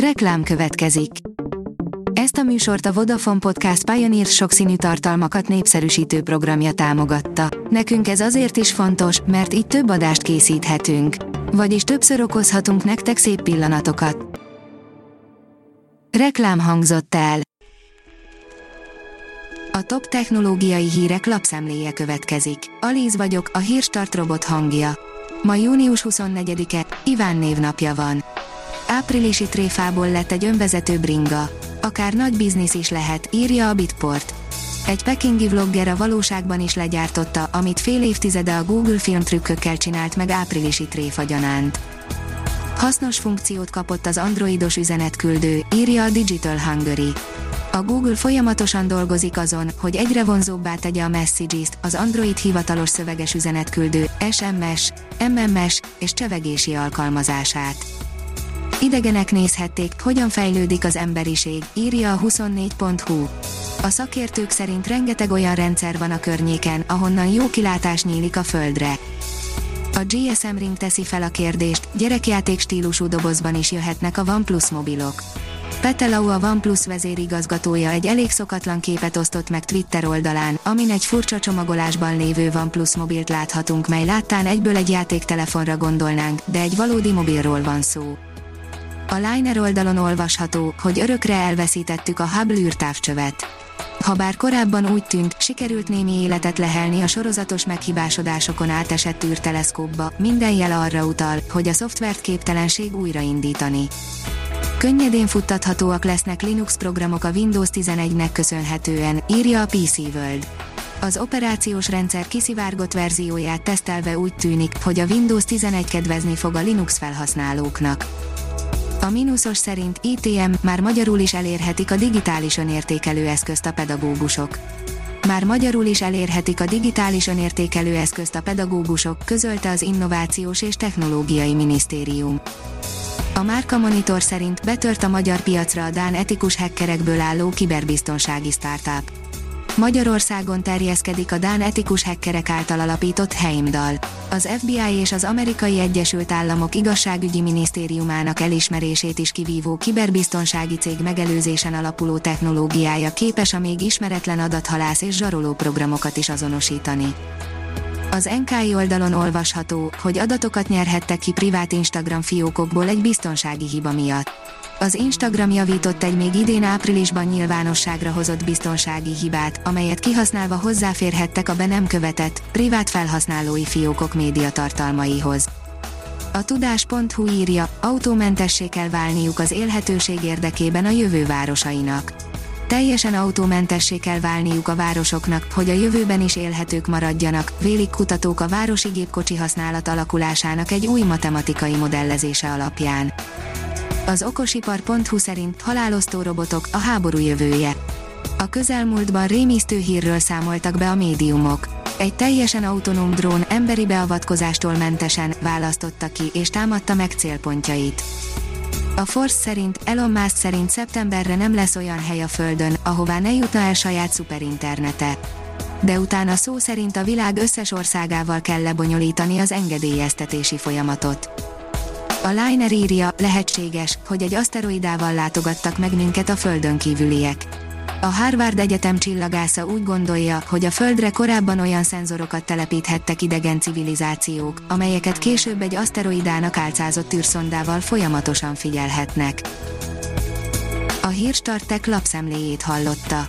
Reklám következik. Ezt a műsort a Vodafone Podcast Pioneer sokszínű tartalmakat népszerűsítő programja támogatta. Nekünk ez azért is fontos, mert így több adást készíthetünk. Vagyis többször okozhatunk nektek szép pillanatokat. Reklám hangzott el. A top technológiai hírek lapszemléje következik. Alíz vagyok, a hírstart robot hangja. Ma június 24-e, Iván névnapja van. Áprilisi tréfából lett egy önvezető bringa. Akár nagy biznisz is lehet, írja a Bitport. Egy pekingi vlogger a valóságban is legyártotta, amit fél évtizede a Google filmtrükkökkel csinált meg áprilisi tréfa. Hasznos funkciót kapott az androidos üzenetküldő, írja a Digital Hungary. A Google folyamatosan dolgozik azon, hogy egyre vonzóbbá tegye a Messages-t, az Android hivatalos szöveges üzenetküldő, SMS, MMS és csevegési alkalmazását. Idegenek nézhették, hogyan fejlődik az emberiség, írja a 24.hu. A szakértők szerint rengeteg olyan rendszer van a környéken, ahonnan jó kilátás nyílik a földre. A GSM Ring teszi fel a kérdést, gyerekjáték stílusú dobozban is jöhetnek a OnePlus mobilok. Petelau a OnePlus vezérigazgatója egy elég szokatlan képet osztott meg Twitter oldalán, amin egy furcsa csomagolásban lévő OnePlus mobilt láthatunk, mely láttán egyből egy játéktelefonra gondolnánk, de egy valódi mobilról van szó. A Liner oldalon olvasható, hogy örökre elveszítettük a Hubble űrtávcsövet. Habár korábban úgy tűnt, sikerült némi életet lehelni a sorozatos meghibásodásokon átesett űrteleszkópba, minden jel arra utal, hogy a szoftvert képtelenség újraindítani. Könnyedén futtathatóak lesznek Linux programok a Windows 11-nek köszönhetően, írja a PC World. Az operációs rendszer kiszivárgott verzióját tesztelve úgy tűnik, hogy a Windows 11 kedvezni fog a Linux felhasználóknak. A mínuszos szerint ITM már magyarul is elérhetik a digitális önértékelő eszközt a pedagógusok. Már magyarul is elérhetik a digitális önértékelő eszközt a pedagógusok, közölte az Innovációs és Technológiai Minisztérium. A Márka Monitor szerint betört a magyar piacra a Dán etikus hackerekből álló kiberbiztonsági startup. Magyarországon terjeszkedik a Dán etikus hackerek által alapított Heimdall. Az FBI és az Amerikai Egyesült Államok igazságügyi minisztériumának elismerését is kivívó kiberbiztonsági cég megelőzésen alapuló technológiája képes a még ismeretlen adathalász és zsaroló programokat is azonosítani. Az NKI oldalon olvasható, hogy adatokat nyerhettek ki privát Instagram fiókokból egy biztonsági hiba miatt. Az Instagram javított egy még idén áprilisban nyilvánosságra hozott biztonsági hibát, amelyet kihasználva hozzáférhettek a be nem követett, privát felhasználói fiókok médiatartalmaihoz. A tudás.hu írja, autómentessé kell válniuk az élhetőség érdekében a jövő városainak. Teljesen autómentessé kell válniuk a városoknak, hogy a jövőben is élhetők maradjanak, vélik kutatók a városi gépkocsi használat alakulásának egy új matematikai modellezése alapján. Az okosipar.hu szerint halálosztó robotok a háború jövője. A közelmúltban rémisztő hírről számoltak be a médiumok. Egy teljesen autonóm drón emberi beavatkozástól mentesen választotta ki és támadta meg célpontjait. A Force szerint, Elon Musk szerint szeptemberre nem lesz olyan hely a Földön, ahová ne jutna el saját szuperdinternete. De utána szó szerint a világ összes országával kell lebonyolítani az engedélyeztetési folyamatot. A Liner írja, lehetséges, hogy egy aszteroidával látogattak meg minket a Földön kívüliek. A Harvard Egyetem csillagásza úgy gondolja, hogy a Földre korábban olyan szenzorokat telepíthettek idegen civilizációk, amelyeket később egy aszteroidának álcázott űrszondával folyamatosan figyelhetnek. A Hírstartek lapszemléjét hallotta.